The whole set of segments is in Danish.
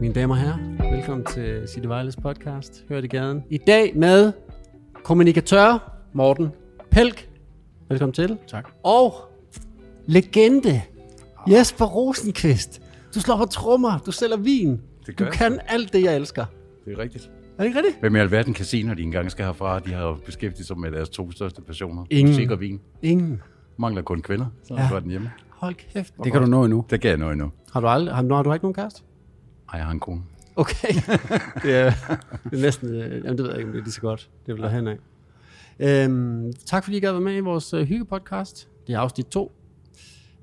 Mine damer og herrer, velkommen til City Wireless podcast. Hør det gaden. I dag med kommunikatør Morten Pelk. Velkommen til. Tak. Og legende Jesper Rosenqvist. Du slår på trommer, du sælger vin. Det gør du jeg. kan alt det, jeg elsker. Det er rigtigt. Er det ikke rigtigt? Hvem i alverden kan sige, når de engang skal herfra? De har jo beskæftiget sig med deres to største passioner. Ingen. Musik og vin. Ingen. Mangler kun kvinder, så Ja. var den hjemme. Hold kæft. Det kan du nå endnu. Det kan jeg nå endnu. Har du aldrig, har, du- har du ikke nogen kæreste? Ej, jeg har en kone. Okay. det, er, det er næsten, øh, jamen det ved jeg ikke, om det er lige så godt. Det vil der hen af. Øhm, tak fordi I gad være med i vores øh, hyggepodcast. Det er afsnit 2.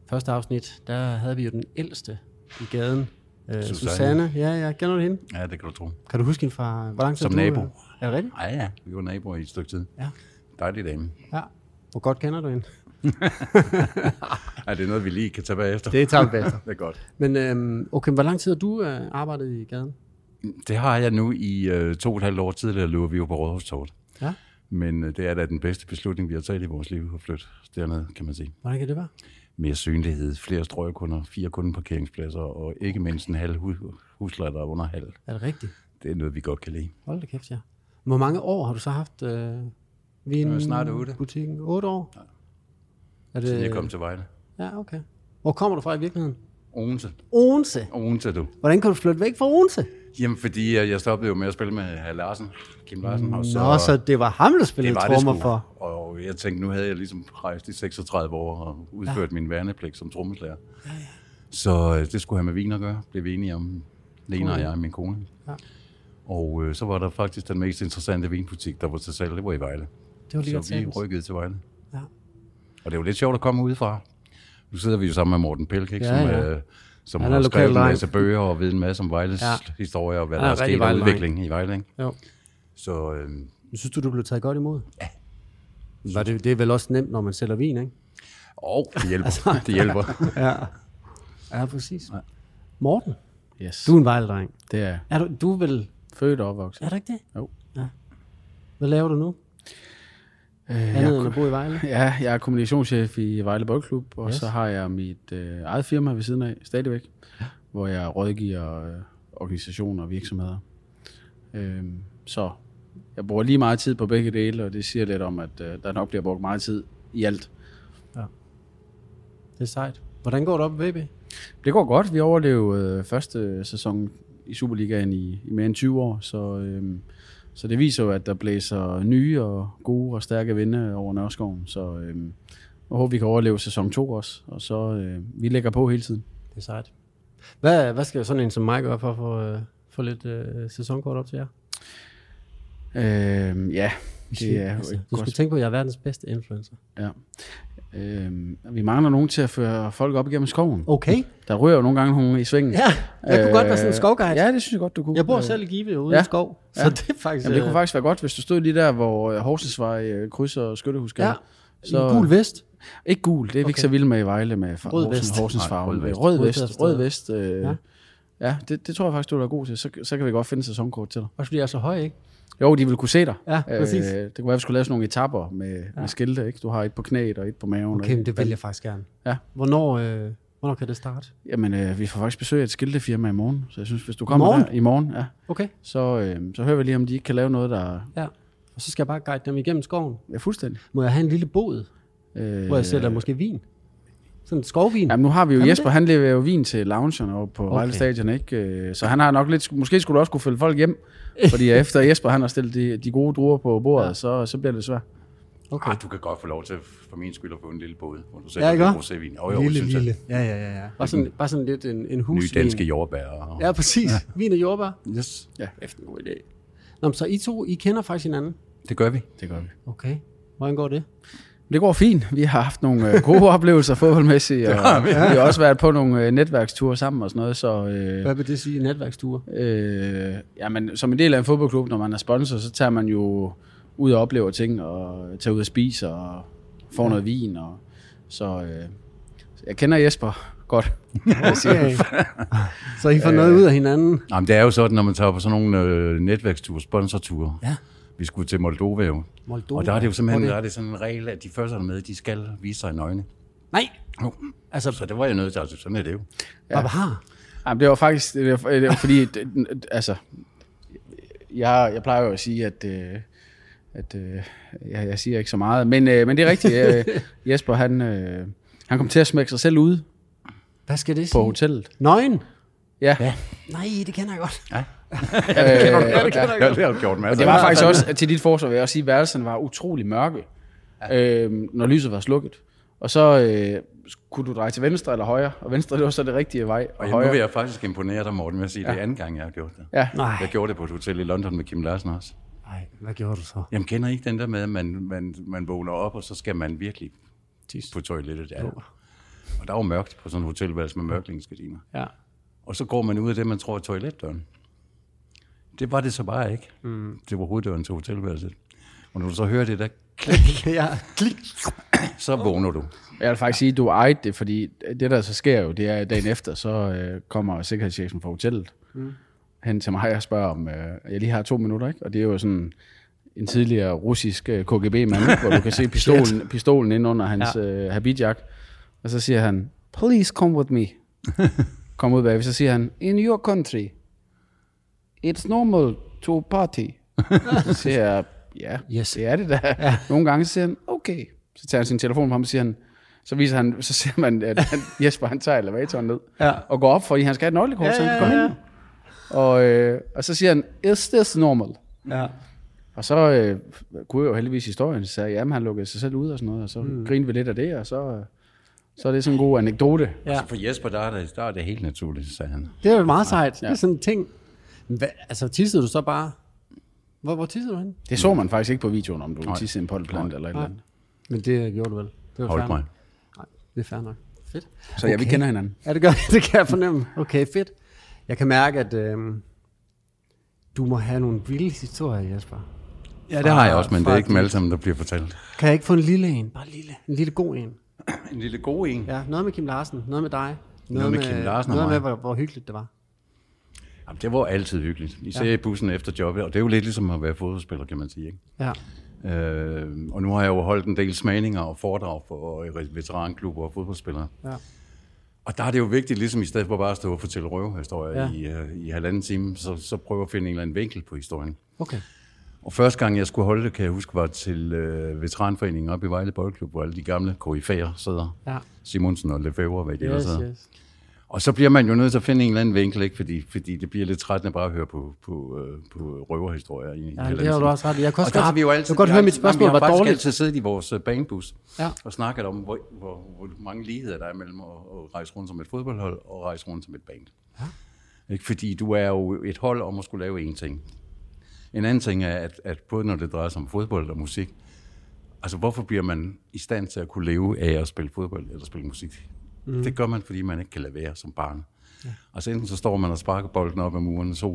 Første afsnit, der havde vi jo den ældste i gaden. Øh, Susanne. Susanne. Ja, ja. Kender du hende? Ja, det kan du tro. Kan du huske hende fra... Hvor lang tid Som du, øh, nabo. Er det rigtigt? Ej, ja. Vi var naboer i et stykke tid. Ja. Dejlig dame. Ja. Hvor godt kender du hende? Ej, det er noget, vi lige kan tage bagefter. Det tager vi bagefter. det er godt. Men øhm, okay, hvor lang tid har du øh, arbejdet i gaden? Det har jeg nu i øh, to og et halvt år tidligere, løber vi jo på Rådhustorvet. Ja. Men øh, det er da den bedste beslutning, vi har taget i vores liv at flytte dernede, kan man sige. Hvordan kan det være? mere synlighed, flere strøgekunder, fire kundeparkeringspladser, og ikke mindst en halv hu- husleje, der er under halv. Er det rigtigt? Det er noget, vi godt kan lide. Hold da kæft, ja. Hvor mange år har du så haft øh, vin? Øh, snart otte. Butikken? 8 år? Ja. Er det, Siden jeg kom til Vejle. Ja, okay. Hvor kommer du fra i virkeligheden? Odense. Odense. Odense, du. Hvordan kan du flytte væk fra Odense? Jamen, fordi øh, jeg stoppede jo med at spille med hr. Larsen, Kim Larsen. Og så, Nå, så det var ham, der spillede trommer for. Og jeg tænkte, nu havde jeg ligesom rejst i 36 år og udført ja. min værnepligt som trommeslager. Ja, ja. Så øh, det skulle have med vin at gøre, blev vi enige om. Lena og jeg og min kone. Ja. Og øh, så var der faktisk den mest interessante vinbutik, der var til salg. Det var i Vejle. Det var lige Så vi rykkede til Vejle. Ja. Og det er jo lidt sjovt at komme udefra. Nu sidder vi jo sammen med Morten Pelk, ikke? Ja, som, ja. øh, som Han har skrevet en masse bøger og ved en masse om Vejles Ja. historie og hvad Han der er er sket af udvikling i Vejle. Ikke? Jo. Så øh, Jeg synes du, du blev taget godt imod? Ja. Var det, det er vel også nemt, når man sælger vin, ikke? og det hjælper. altså, det hjælper. Ja. Ja, præcis. Ja. Morten, Yes. du er en vejledreng. Det er Er du, du er vel... født og opvokset. Er du ikke det? Jo. Ja. Hvad laver du nu? Øh, Andet jeg, end at bo i Vejle? ja, jeg er kommunikationschef i Vejle Boldklub, og Yes. så har jeg mit øh, eget firma ved siden af, stadigvæk, ja. hvor jeg rådgiver øh, organisationer og virksomheder. Øh, så jeg bruger lige meget tid på begge dele, og det siger lidt om, at øh, der nok bliver brugt meget tid i alt. Det er sejt. Hvordan går det op, baby? Det går godt. Vi overlevede øh, første sæson i Superligaen i, i mere end 20 år, så, øhm, så det viser jo, at der blæser nye og gode og stærke vinde over Nørreskoven. Så øhm, jeg håber, vi kan overleve sæson 2 også, og så øh, vi lægger på hele tiden. Det er sejt. Hvad, hvad skal sådan en som mig gøre for at få, øh, få lidt øh, sæsonkort op til jer? Øhm, ja, det er altså, du skal godt tænke på, at jeg er verdens bedste influencer. ja. Øhm, Vi mangler nogen til at føre folk op igennem skoven. Okay. Der rører jo nogle gange nogle i svingen. Ja, jeg kunne godt være sådan en skovguide. Ja, det synes jeg godt, du kunne. Jeg bor Øh, selv i Give ude Ja. i skov, så Ja. det er faktisk... Jamen, det kunne øh, faktisk være godt, hvis du stod lige der, hvor øh, Horsensvej øh, krydser Skyttehusgade. Ja, Så- en gul vest. Ikke gul, det er vi Okay. ikke så vilde med i Vejle med fa- Rød Horsens, vest. Horsens Nej, farve. rød vest. Rød vest. Rød vest. Øh, Ja. ja, ja det, det tror jeg faktisk, du er god til. Så, så kan vi godt finde sæsonkort til dig. Også fordi jeg er så høj, ikke? Jo, de vil kunne se dig. Ja, præcis. det kunne være, at vi skulle lave sådan nogle etapper med, ja. med skilte. Ikke? Du har et på knæet og et på maven. Okay, men det vil jeg faktisk gerne. Ja. Hvornår, øh, hvornår kan det starte? Jamen, øh, vi får faktisk besøg af et skiltefirma i morgen. Så jeg synes, hvis du kommer morgen? der i morgen, ja, Okay. så, øh, så hører vi lige, om de ikke kan lave noget, der Ja. Og så skal jeg bare guide dem igennem skoven. er fuldstændig. Må jeg have en lille bod, Øh, hvor jeg sætter måske vin? Sådan en skovvin? Jamen, nu har vi jo Kan man Jesper, det? han leverer jo vin til loungerne over på Okay. Vejle Stadion, ikke? Øh, Så han har nok lidt, måske skulle du også kunne følge folk hjem, fordi efter Jesper han har stillet de, de gode druer på bordet, Ja. så, så bliver det svært. Okay. Ah, du kan godt få lov til, for min skyld, at få en lille båd, hvor du ikke ja, også? rosévin. Jo, jo, lille, synes jeg. lille. Ja, ja, ja. ja. Bare, sådan, bare sådan lidt en, en Nye husvin. danske jordbær. Og... Ja, præcis. Ja. Vin og jordbær. Yes. Ja, Efter en god idé. Nå, så I to, I kender faktisk hinanden? Det gør vi. det gør vi. Okay. Hvordan går det? Det går fint. Vi har haft nogle øh, gode oplevelser fodboldmæssigt, og vi har også været på nogle øh, netværksture sammen og sådan noget, så... Øh, Hvad vil det sige, netværksture? Øh, jamen, som en del af en fodboldklub, når man er sponsor, så tager man jo ud og oplever ting, og tager ud og spiser, og får ja. noget vin. Og, så øh, jeg kender Jesper godt. Okay. så I får noget ud af hinanden? Jamen, det er jo sådan, når man tager på sådan nogle øh, netværksture, sponsorture. Ja. Vi skulle til Moldova jo. Moldova. Og der er det jo simpelthen Hvor der er det sådan en regel, at de første, der er med, de skal vise sig nøgne. Nej, Jo. altså, Så det var jeg nødt til, altså sådan er det jo. ja. har. Jamen, det var faktisk, det var, det var fordi, det, altså, jeg, jeg plejer jo at sige, at, øh, at øh, jeg, jeg siger ikke så meget, men, øh, men det er rigtigt. Øh, Jesper, han, øh, han kom til at smække sig selv ud Hvad skal det på sige? hotellet. Nøgen? Ja, Ja. Nej, det kender jeg godt. Øh, det kender ja. jeg Ja, godt. det har du gjort masser Og det var faktisk også, til dit forsvar vil jeg også sige, at værelserne var utrolig mørke, øh, når lyset var slukket. Og så øh, kunne du dreje til venstre eller højre, og venstre det var så det rigtige vej, og Og nu vil jeg faktisk imponere dig, Morten, med at sige, at det er anden gang, jeg har gjort det. Ja, Nej. Jeg gjorde det på et hotel i London med Kim Larsen også. Nej, hvad gjorde du så? Jamen, kender I ikke den der med, at man, man, man vågner op, og så skal man virkelig Tis. på toilettet? Ja. Og der var mørkt på sådan en hotelværelse med mørklingsgardiner. Ja. Og så går man ud af det, man tror er toiletdøren. Det var det så bare ikke. Mm. Det var hoveddøren til hotelværelset. Og når du så hører det der, ja. Klik. så vågner du. jeg vil faktisk sige, at du ejede det, fordi det der så sker jo, det er dagen efter, så øh, kommer sikkerhedschefen fra hotellet mm. hen til mig og spørger, om øh, jeg lige har to minutter, ikke? Og det er jo sådan en tidligere russisk øh, KGB-mand, hvor du kan se pistolen, pistolen inde under hans ja. øh, habitjak. Og så siger han, please come with me. Kom ud bagved, så siger han, in your country, it's normal to party. så siger jeg, ja, Yes. det er det da. Ja. Nogle gange siger han, okay. Så tager han sin telefon frem og siger han, så viser han, så ser man, at han, Jesper han tager elevatoren ned, Ja. og går op, fordi han skal have et nøglekort, Ja, så han ja, kan komme ja. ind. Og, øh, og så siger han, is this normal? Ja. Og så øh, kunne jeg jo heldigvis historien, så sagde jeg, jamen han lukkede sig selv ud og sådan noget, og så mm. grinede vi lidt af det, og så, øh, så er det sådan en god anekdote. ja. Altså for Jesper, der er det, der er det helt naturligt, sagde han. Det er jo meget sejt. Det er sådan en ting. Hvad, altså, tissede du så bare? Hvor, hvor tissede du hen? Det så man faktisk ikke på videoen, om du tissede en polleplant eller et eller andet. Men det gjorde du vel? Det var Hold fair mig. Nej, det er fair nok. Fedt. Så ja, vi kender hinanden. Ja, det gør det kan jeg fornemme. Okay, fedt. Jeg kan mærke, at øhm, du må have nogle vilde historier, Jesper. Ja, det har jeg også, men det er ikke dem alle sammen, der bliver fortalt. Kan jeg ikke få en lille en? Bare lille. En lille god en. En lille god en. Ja, noget med Kim Larsen, noget med dig. Noget med Kim Larsen og Noget med, hvor, hvor hyggeligt det var. Jamen, det var altid hyggeligt. Især ja. i bussen efter jobbet, og det er jo lidt ligesom at være fodboldspiller, kan man sige. Ikke? Ja. Øh, og nu har jeg jo holdt en del smagninger og foredrag for øh, veteranklubber og fodboldspillere. Ja. Og der er det jo vigtigt, ligesom i stedet for bare at stå og fortælle røvehistorier Ja. i, uh, i halvanden time, så, så prøve at finde en eller anden vinkel på historien. Okay. Og første gang, jeg skulle holde det, kan jeg huske, var til øh, veteranforeningen op i Vejle Boldklub, hvor alle de gamle KIF'er sidder. Ja. Simonsen og Lefebvre, hvad de yes, Yes, sidder. yes. Og så bliver man jo nødt til at finde en eller anden vinkel, ikke? Fordi, fordi det bliver lidt trættende bare at høre på, på, øh, på røverhistorier. I, Ja, det har du også ret i. Jeg kan også Og der godt, har vi jo altid... jeg godt høre, mit spørgsmål vi var har faktisk dårligt. altid siddet i vores øh, banebus Ja. og snakket om, hvor, hvor, hvor mange ligheder der er mellem at, at rejse rundt som et fodboldhold og rejse rundt som et band. Ja. Ikke? Fordi du er jo et hold om at skulle lave én ting. En anden ting er, at, at både når det drejer sig om fodbold og musik, altså hvorfor bliver man i stand til at kunne leve af at spille fodbold eller spille musik? Mm. Det gør man, fordi man ikke kan lade være som barn. Ja. Altså enten så står man og sparker bolden op ad muren så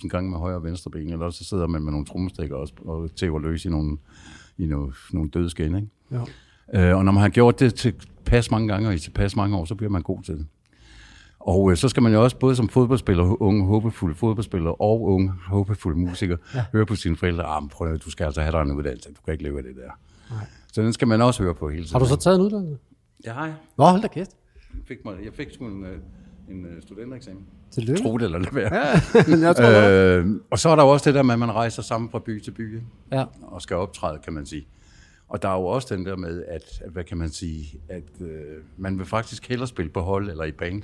280.000 gange med højre og venstre ben, eller så sidder man med nogle trommestikker og, og tæver løs i nogle, i nogle, nogle døde skin, ikke? Jo. Øh, og når man har gjort det til pas mange gange og i tilpas mange år, så bliver man god til det. Og øh, så skal man jo også både som fodboldspiller, unge håbefulde fodboldspiller og unge håbefulde musiker, ja. høre på sine forældre, ah, prøv at, du skal altså have dig en uddannelse, du kan ikke leve af det der. Nej. Så den skal man også høre på hele tiden. Har du så taget en uddannelse? Det har jeg. Nå, hold da kæft. Jeg fik, mig, jeg fik sgu en, øh, en øh, studentereksamen. Tillykke. Tro det eller lade være. Men jeg tror, øh, Øh, og så er der jo også det der med, at man rejser sammen fra by til by, ja. og skal optræde, kan man sige. Og der er jo også den der med, at, at hvad kan man sige, at øh, man vil faktisk hellere spille på hold eller i band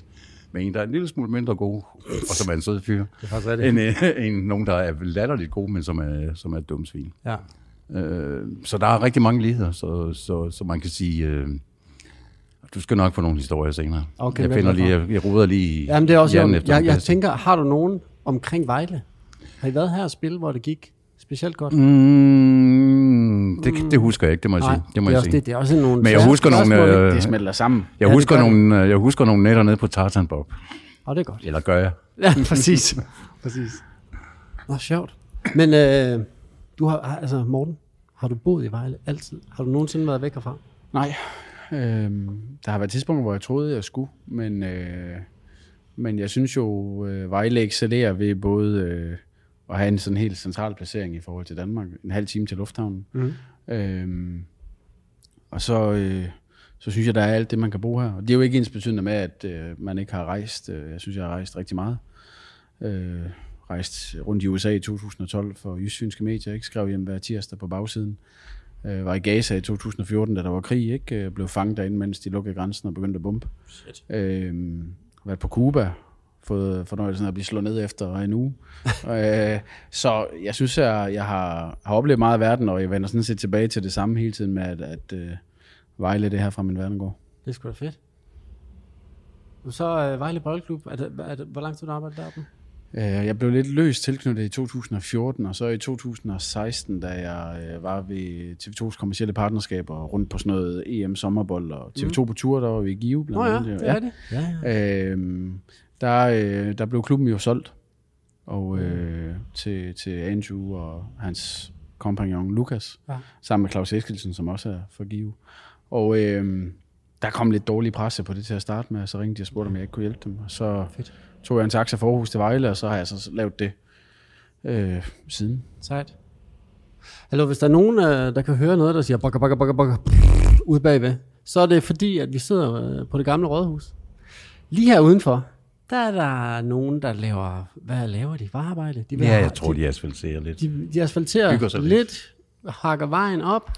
med en, der er en lille smule mindre god, og som er en sød fyr, Det er rigtigt. end øh, en, nogen, der er latterligt god, men som er, som er et dumt svin. Ja. Øh, så der er rigtig mange ligheder, så, så, så man kan sige, øh, du skal nok få nogle historier senere. Okay, jeg finder er lige, jeg, jeg ruder lige i Jamen, det er også jeg, jeg kasse. tænker, har du nogen omkring Vejle? Har I været her og spille, hvor det gik specielt godt? Mm, det, det husker jeg ikke, det må jeg Nej, sige. Det må det, er jeg også, sige. det, det er også nogle Men jeg husker nogle, øh, Det smelter sammen. Jeg, Ja, husker nogle, øh, jeg husker nogle nætter nede på Tartan Bob. Åh, det er godt. Eller gør jeg? Ja, præcis. præcis. Nå, sjovt. Men øh, du har, har- altså Morten, har du boet i Vejle altid? Har du nogensinde været væk herfra? Nej. Øhm, der har været tidspunkter, hvor jeg troede, jeg skulle, men, øh, men jeg synes jo, øh, Vejle excellerer ved både øh, at have en sådan helt central placering i forhold til Danmark, en halv time til lufthavnen. Mhm. Øhm, og så, øh, så synes jeg, der er alt det, man kan bruge her. Og det er jo ikke ens betydende med, at øh, man ikke har rejst. Øh, jeg synes, jeg har rejst rigtig meget. Øh, rejst rundt i USA i 2012 for Jysfynske Medier, ikke? skrev hjem hver tirsdag på bagsiden. Øh, var i Gaza i 2014, da der var krig, ikke? Øh, blev fanget derinde, mens de lukkede grænsen og begyndte at bombe. Shit. Øh, været på Cuba, fået fornøjelsen af at blive slået ned efter en uge. øh, så jeg synes, jeg, jeg har, har oplevet meget af verden, og jeg vender sådan set tilbage til det samme hele tiden med at, at uh, Vejle det her fra min verdengård. Det er sgu da fedt. Så uh, Vejle Boldklub, er det, er det, hvor lang tid du arbejdet deroppe? Øh, Jeg blev lidt løst tilknyttet i 2014, og så i 2016, da jeg øh, var ved TV2's kommercielle partnerskaber rundt på sådan noget EM sommerbold og TV2 på tur, der var vi i Give blandt Nå ja, andet. det er det. Ja, ja. Øhm, der, øh, der blev klubben jo solgt og, øh, til, til Andrew og hans kompagnon Lukas, Ja. sammen med Claus Eskilsen, som også er for Give. Og øh, der kom lidt dårlig presse på det til at starte med, og så ringte de og spurgte, om jeg ikke kunne hjælpe dem. Og så Fedt. Tog jeg en taxa fra Aarhus til Vejle, og så har jeg så lavet det øh, siden. Sejt. Hallo, hvis der er nogen, øh, der kan høre noget, der siger bakker, bakker, bakker, bakker, ude bagved, så er det fordi, at vi sidder øh, på det gamle rådhus. Lige her udenfor, der er der nogen, der laver, hvad laver de? Varearbejde? De Ja, jeg tror, de, de asfalterer lidt. de, de asfalterer lidt, lidt, hakker vejen op.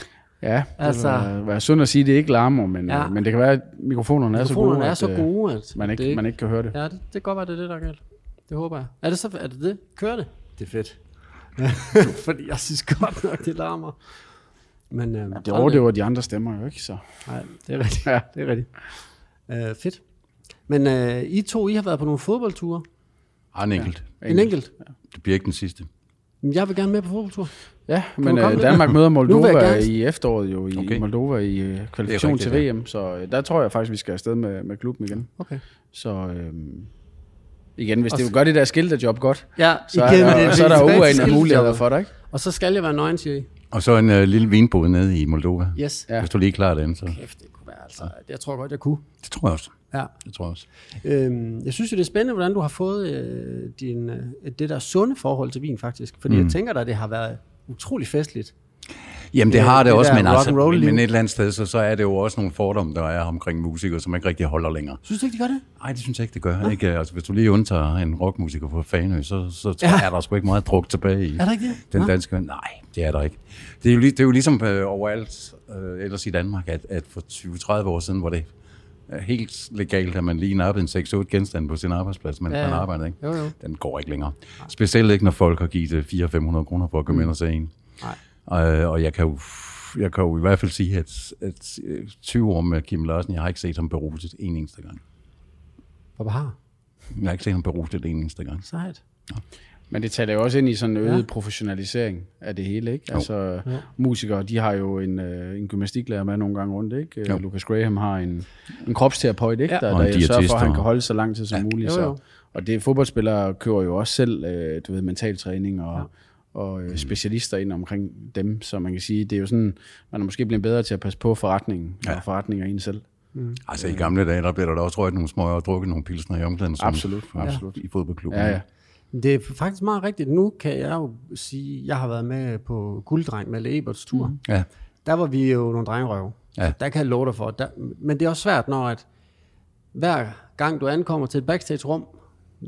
Ja, det Altså- var, var synd at sige, at det ikke larmer, men, Ja. ja. men det kan være, at mikrofonerne, Mikrofonerne er er så så gode, gode, at, at øh, man, ikke, det ikke, man ikke kan høre det. Ja, det, det kan godt være, det er det, der er galt. Det håber jeg. Er det så, er det det? Kører det? Det er fedt. Fordi jeg synes godt nok, det larmer. Men, øhm, Det overdøver de andre stemmer jo ikke, så... Nej, det er rigtigt. Ja. Det er rigtigt. Øh, fedt. Men øh, I to, I har været på nogle fodboldture. Ah, en enkelt. En enkelt. Det bliver ikke den sidste. Jeg vil gerne med på fodboldtur. Ja, du men øh? Danmark møder Moldova i efteråret jo, i Okay. Moldova i øh, kvalifikation til. VM, så øh, der tror jeg faktisk, vi skal afsted med, med klubben igen. Okay. Så øh, igen, hvis Og det så- gør det der skilterjob godt, Ja, så er der, så er der uanede muligheder for dig, ikke? Og så skal jeg være nøgen, siger I. Og så en uh, lille vinbod nede i Moldova. Yes. Ja. Hvis du lige klarer den, så Kæft, det kunne være altså. Jeg tror godt, jeg kunne. det tror jeg også. Ja. Det tror jeg også. Øhm, jeg synes jo, det er spændende, hvordan du har fået øh, din, øh, det der sunde forhold til vin, faktisk. Fordi mm. jeg tænker da, det har været utrolig festligt. Jamen det Ja, har det, det også, men, altså, men, men et eller andet sted, så, så er det jo også nogle fordomme, der er omkring musikere, som ikke rigtig holder længere. Synes du ikke, de gør det? Nej, det synes jeg ikke, det gør. Ikke? Altså, hvis du lige undtager en rockmusiker fra Fanø, så, så Ja. ja. er der sgu ikke meget druk tilbage i Er der ikke det? den Nå. danske... Nej, det er der ikke. Det er jo, det er jo ligesom øh, overalt øh, ellers i Danmark, at, at for 20-30 år siden, hvor det helt legalt, at man lige nappede en 6-8 genstande på sin arbejdsplads, mens Ja, ja, ja. man arbejder, ikke? Jo, jo. Den går ikke længere. Specielt ikke, når folk har givet øh, 400-500 kroner for at komme ind og se en. Nej. Øh, og jeg kan jo jeg kan jo i hvert fald sige, at, at øh, 20 år med Kim Larsen, jeg har ikke set ham beruset en eneste gang. Hvor har? Jeg har ikke set ham beruset en eneste gang. Sejt. Men det taler jo også ind i sådan en øget Ja. ja. professionalisering af det hele, ikke? Jo. Altså, Ja. musikere, de har jo en, øh, en gymnastiklærer med nogle gange rundt, ikke? Jo. Jo. Lucas Graham har en, en kropsterapeut, ikke? Ja. Der, en der sørger for, at han kan holde så lang tid som Ja. muligt. Jo, jo. Så, og det fodboldspillere kører jo også selv, øh, du ved, mental træning og, Ja. Og øh, specialister ind omkring dem, så man kan sige, det er jo sådan, man er måske blevet bedre til at passe på forretningen Ja. og forretninger en selv. Altså i gamle dage, der blev der da også røget nogle små og drukket nogle pilsner i omklædningsrummet. Absolut, absolut. I fodboldklubben. Ja, ja. Det er faktisk meget rigtigt. Nu kan jeg jo sige, jeg har været med på Gulddreng med Eberts tur. Mm. ja. Der var vi jo nogle drengerøve. Ja. Der kan jeg love dig for. Der, men det er også svært, når at hver gang du ankommer til et backstage-rum,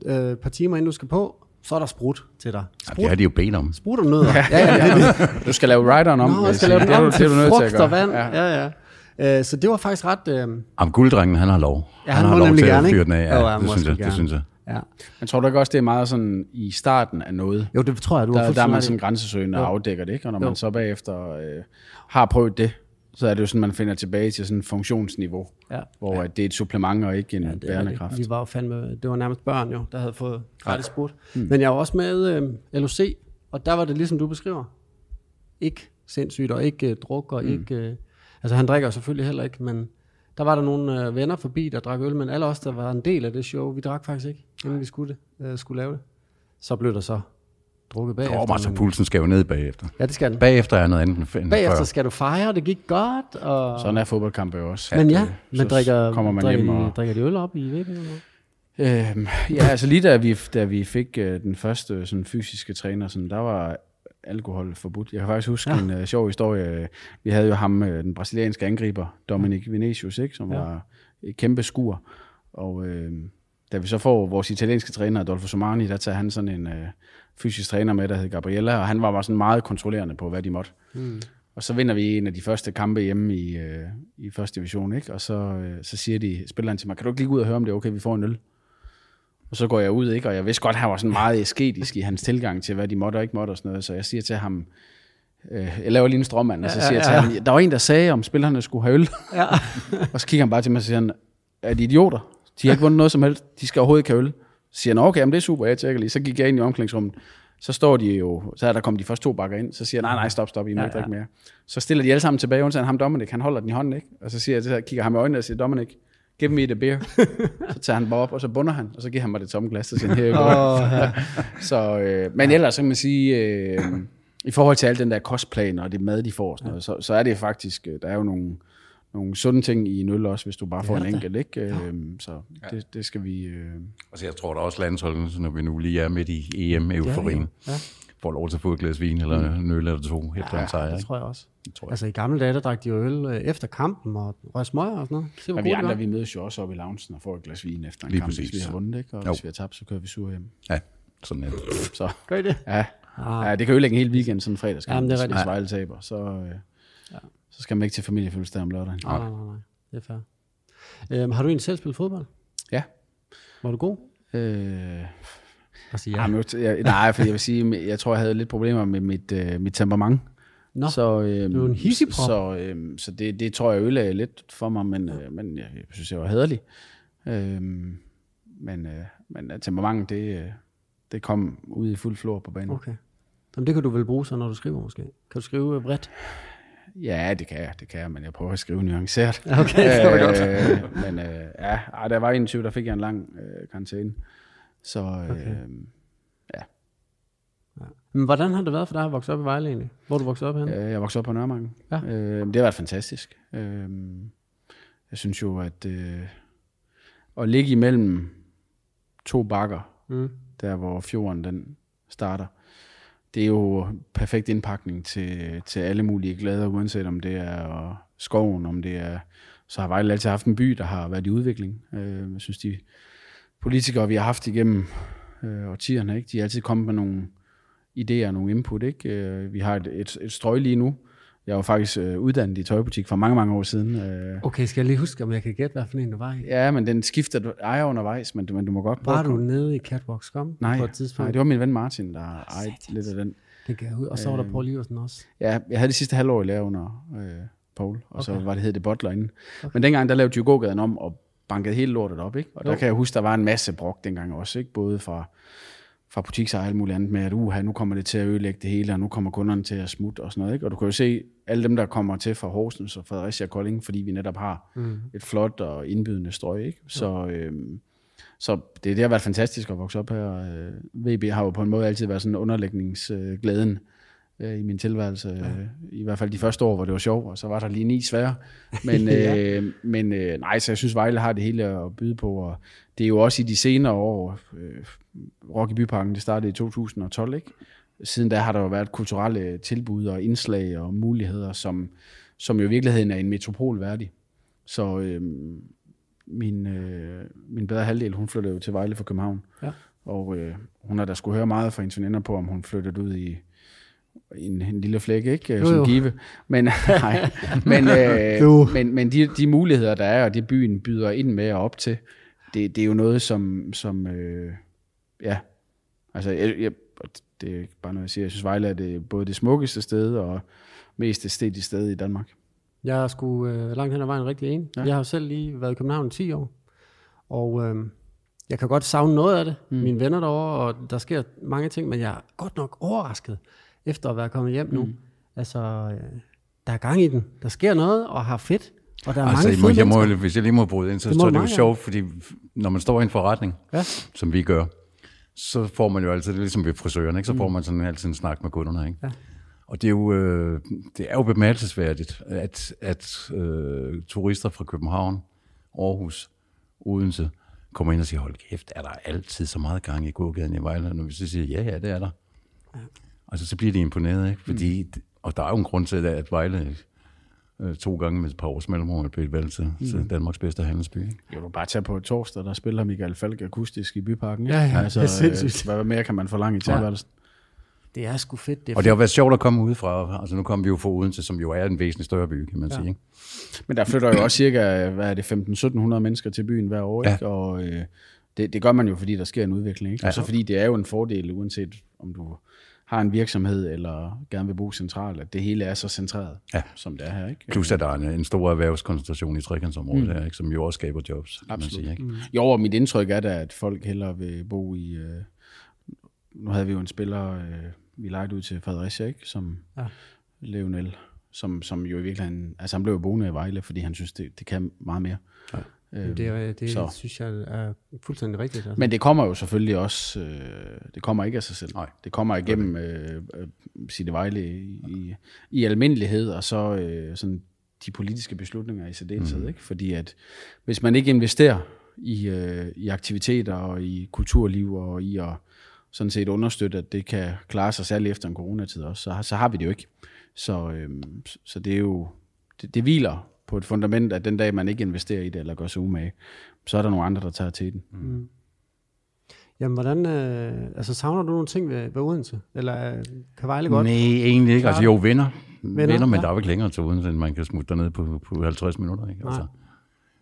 øh, et par timer inden du skal på, så er der sprut til dig. ja. Sprut, Det har de jo bedt om. sprut og nødder. Ja, ja, det, det. Du skal lave rideren om. Nå, jeg skal lave den det, er om det til frugt og vand. Ja. Ja, ja. Øh, Så det var faktisk ret... Øh, Jamen, gulddrengen, han har lov. Ja, han må har lov til gerne, at fyre den af. Ja, han det, synes jeg, sgu det synes jeg. ja. Men tror du ikke også, det er meget sådan i starten af noget? Jo, det tror jeg, du har Der, der er man sådan grænsesøgende og afdækker det, ikke? Og når Jo. man så bagefter øh, har prøvet det, så er det jo sådan, man finder tilbage til sådan et funktionsniveau, Ja. hvor ja. det er et supplement og ikke en ja, det bærende rigtigt. kraft. Vi var jo fandme, det var nærmest børn jo, der havde fået gratis sprut. Mm. Men jeg var også med øh, LOC, og der var det ligesom du beskriver. Ikke sindssygt, og ikke øh, druk, og mm. ikke... Øh, altså han drikker selvfølgelig heller ikke, men der var der nogle øh, venner forbi, der drak øl, men alle os, der var en del af det show, vi drak faktisk ikke, inden vi skulle, det, øh, skulle lave det. Så blev der så drukket bagefter. Åh, altså men- pulsen skal jo ned bagefter. ja, det skal den. Bagefter er noget andet end før. Bagefter skal du fejre, det gik godt, og... Sådan er fodboldkampe jo også. men ja, Øh, men så drikker, kommer man drikker, hjem de, og... drikker de øl op i noget? Øhm, ja, altså lige da vi, da vi fik øh, den første sådan, fysiske træner, sådan, der var alkohol forbudt. Jeg kan faktisk huske ja. en uh, sjov historie. Vi havde jo ham, uh, den brasilianske angriber, Dominic Vinicius, ikke, som ja. var et kæmpe skur. Og uh, da vi så får vores italienske træner, Adolfo Somani, der tager han sådan en uh, fysisk træner med, der hed Gabriella, og han var bare sådan meget kontrollerende på, hvad de måtte. Mm. Og så vinder vi en af de første kampe hjemme i, uh, i første division, ikke? og så, uh, så siger de, spilleren til mig, kan du ikke lige gå ud og høre, om det er okay, vi får en øl? Og så går jeg ud, ikke? og jeg vidste godt, at han var sådan meget asketisk i hans tilgang til, hvad de måtte og ikke måtte og sådan noget. Så jeg siger til ham, øh, jeg laver lige en strømmand, og så siger ja, ja, ja. jeg til ham, der var en, der sagde, om spillerne skulle have øl. Ja. og så kigger han bare til mig og siger, er de idioter? De har ikke vundet noget som helst. De skal overhovedet ikke have øl. Siger han, okay, jamen det er super, jeg tjekker lige. Så gik jeg ind i omklædningsrummet. Så står de jo, så er der kommet de første to bakker ind, så siger jeg, nej, nej, stop, stop, I må ja, ikke drikke mere. Så stiller de alle sammen tilbage, undtagen ham Dominik, han holder den i hånden, ikke? Og så siger jeg, så kigger ham i øjnene og siger, Dominik, give me the beer. så tager han bare op, og så bunder han, og så giver han mig det tomme glas, så siger han, her oh, ja. så, øh, Men ellers så kan man sige, øh, i forhold til al den der kostplan og det mad, de får, sådan noget, så, så er det faktisk, øh, der er jo nogle, nogle sunde ting i en øl også, hvis du bare får en enkelt, ikke? Ja. Øhm, så det, det skal vi... Øh... Altså, jeg tror der også landsholdet, når vi nu lige er midt i EM-euforien, ja, ja. ja. får lov til at få et glas vin eller mm. en øl eller to efter ja, en sejr. det tror jeg også. Det tror jeg. Altså, i gamle dage, der drak de jo øl øh, efter kampen og røg smøger og sådan noget. Se, Men vi andre, vi mødes jo også op i loungen og får et glas vin efter en lige kamp, præcis. hvis vi har vundet, ikke? Og jo. hvis vi har tabt, så kører vi sur hjem. Ja, sådan er det. Så, Gør I det? Ja. Ah. ja, det kan ødelægge en hel weekend sådan en fredagskamp, Jamen, det er hvis Vejle taber. Så, øh, ja. Så skal man ikke til familiefødselsdag om lørdagen. Nej, nej, nej. nej. Det er fair. Øhm, har du egentlig selv spillet fodbold? Ja. Var du god? Øh, sige ja. Jamen, jeg, nej, for jeg vil sige, jeg tror, jeg havde lidt problemer med mit, øh, mit temperament. Nå, så, øhm, du er en hissigprop. Så, øhm, så det, det tror jeg ødelagde lidt for mig, men, øh, men jeg, jeg synes, jeg var hederlig. Øhm, men, øh, men øh, temperament, det, øh, det kom ud i fuld flor på banen. Okay. Jamen, det kan du vel bruge så, når du skriver måske? Kan du skrive bredt? Ja, det kan jeg, det kan jeg, men jeg prøver at skrive nuanceret. Okay, det var godt. Øh, men øh, ja, ej, der var 21, der fik jeg en lang øh, karantæne. Så øh, okay. ja. ja. Men hvordan har det været for dig at vokse op i Vejle egentlig? Hvor du vokset op henne? Øh, jeg voksede op på Nørremarken. Ja. Øh, det har været fantastisk. Øh, jeg synes jo, at øh, at ligge imellem to bakker, mm. der hvor fjorden den starter, det er jo perfekt indpakning til, til alle mulige glæder, uanset om det er skoven, om det er... Så har Vejle altid haft en by, der har været i udvikling. Øh, jeg synes, de politikere, vi har haft igennem øh, årtierne, ikke, de er altid kommet med nogle idéer, nogle input. Ikke? Øh, vi har et, et, et strøg lige nu. Jeg var faktisk øh, uddannet i tøjbutik for mange, mange år siden. Øh. Okay, skal jeg lige huske, om jeg kan gætte, hvad for en du var i? Ja, men den skifter du ejer undervejs, men, men du må godt prøve. Var du nede i Catwalk Scum nej, på et tidspunkt? Nej, det var min ven Martin, der ejede lidt af den. Det gav ud. Og så var der øh, Paul Iversen også. Ja, jeg havde det sidste halvår i lære under øh, Paul, og okay. så var det hed det Butler inden. Okay. Men dengang, der lavede de gågaden om og bankede hele lortet op, ikke? Og jo. der kan jeg huske, der var en masse brok dengang også, ikke? Både fra, fra butiksejer og alt muligt andet med, at uha, nu kommer det til at ødelægge det hele, og nu kommer kunderne til at smutte og sådan noget, ikke? Og du kan jo se, alle dem, der kommer til fra Horsens og Fredericia og Kolding, fordi vi netop har mm. et flot og indbydende strøg, ikke? Så, øhm, så det, det har været fantastisk at vokse op her. Øh, VB har jo på en måde altid været sådan underlægningsglæden øh, i min tilværelse. Ja. Øh, I hvert fald de første år, hvor det var sjovt, og så var der lige ni svære. Men, ja. øh, men øh, nej, så jeg synes, Vejle har det hele at byde på, og det er jo også i de senere år, øh, Rock i Byparken, det startede i 2012, ikke? Siden da har der jo været kulturelle tilbud og indslag og muligheder, som, som jo i virkeligheden er en metropol værdig. Så øh, min, øh, min bedre halvdel, hun flyttede jo til Vejle fra København. Ja. Og øh, hun har da skulle høre meget fra hendes veninder på, om hun flyttede ud i en, en lille flæk, ikke? Jo, som jo. give. Men, nej, men, øh, men, men de, de muligheder, der er, og det byen byder ind med og op til, det, det er jo noget, som, som øh, ja, altså, jeg, jeg, det er bare noget, jeg siger. Jeg synes, Vejle er det, både det smukkeste sted og mest æstetiske sted i Danmark. Jeg er sgu øh, langt hen ad vejen rigtig enig. Ja. Jeg har selv lige været i København i 10 år, og øh, jeg kan godt savne noget af det. Mm. Mine venner derovre, og der sker mange ting, men jeg er godt nok overrasket efter at være kommet hjem nu. Mm. Altså, øh, der er gang i den. Der sker noget, og har fedt. Og der er altså, mange jeg må, jeg må, Hvis jeg lige må bryde ind, så, det så er det jo sjovt, fordi når man står i en forretning, ja. som vi gør, så får man jo altid, det er ligesom ved frisøren, ikke? så får mm. man sådan altid en snak med kunderne. Ikke? Ja. Og det er jo, øh, det er jo bemærkelsesværdigt, at, at øh, turister fra København, Aarhus, Odense, kommer ind og siger, hold kæft, er der altid så meget gang i gågaden i Vejle? Når vi så siger, ja, ja, det er der. Ja. Altså, så bliver de imponeret, ikke? Fordi, mm. Og der er jo en grund til, at Vejle øh, to gange med et par års mellemrum er blevet valgt til, mm. til Danmarks bedste handelsby. Ikke? Jo, du bare tage på torsdag, der spiller Michael Falk akustisk i byparken. Ikke? Ja, ja, altså, det er sindssygt. øh, Hvad mere kan man forlange i tilværelsen? Det er sgu fedt. Det er Og det har været sjovt at komme udefra. Altså, nu kommer vi jo fra Odense, som jo er en væsentlig større by, kan man ja. sige. Ikke? Men der flytter jo også cirka, hvad er det, 15-1700 mennesker til byen hver år, Ja. ikke? Og øh, det, det gør man jo, fordi der sker en udvikling, ikke? Ja. Og så fordi det er jo en fordel, uanset om du har en virksomhed, eller gerne vil bo centralt, at det hele er så centreret, Ja. som det er her, ikke? Plus at der er en, en stor erhvervskoncentration i trekantsområdet mm. her, ikke? som jo også skaber jobs, man Absolut. sige. Ikke? Mm. Jo, og mit indtryk er da, at folk hellere vil bo i... Øh, nu havde vi jo en spiller, øh, vi lejede ud til Fredericia, ikke? Som Ja. ja. Leonel, som, som jo i virkeligheden... Altså han blev jo boende i Vejle, fordi han synes, det, det kan meget mere. Ja. Øhm, Det, er, det så. synes jeg er fuldstændig rigtigt. Altså. Men det kommer jo selvfølgelig også, øh, det kommer ikke af sig selv. Nej. Det kommer igennem øh, øh, Sitte Vejle i, i, i almindelighed, og så øh, sådan de politiske beslutninger i særdeleshed. Mm. Ikke? Fordi at hvis man ikke investerer i, øh, i aktiviteter og i kulturliv og i at sådan set understøtte, at det kan klare sig særligt efter en coronatid også, så, så har vi det jo ikke. Så, øh, så det er jo, det, det hviler på et fundament, at den dag, man ikke investerer i det, eller gør sig umage, så er der nogle andre, der tager til den. Mm. Jamen, hvordan... Øh, altså, savner du nogle ting ved, ved Odense? Eller øh, kan Vejle godt? Nej, egentlig ikke. Altså jo, venner. Venner, Venner, men ja. der er jo ikke længere til Odense, end man kan smutte derned på, på 50 minutter. Ikke? Nej.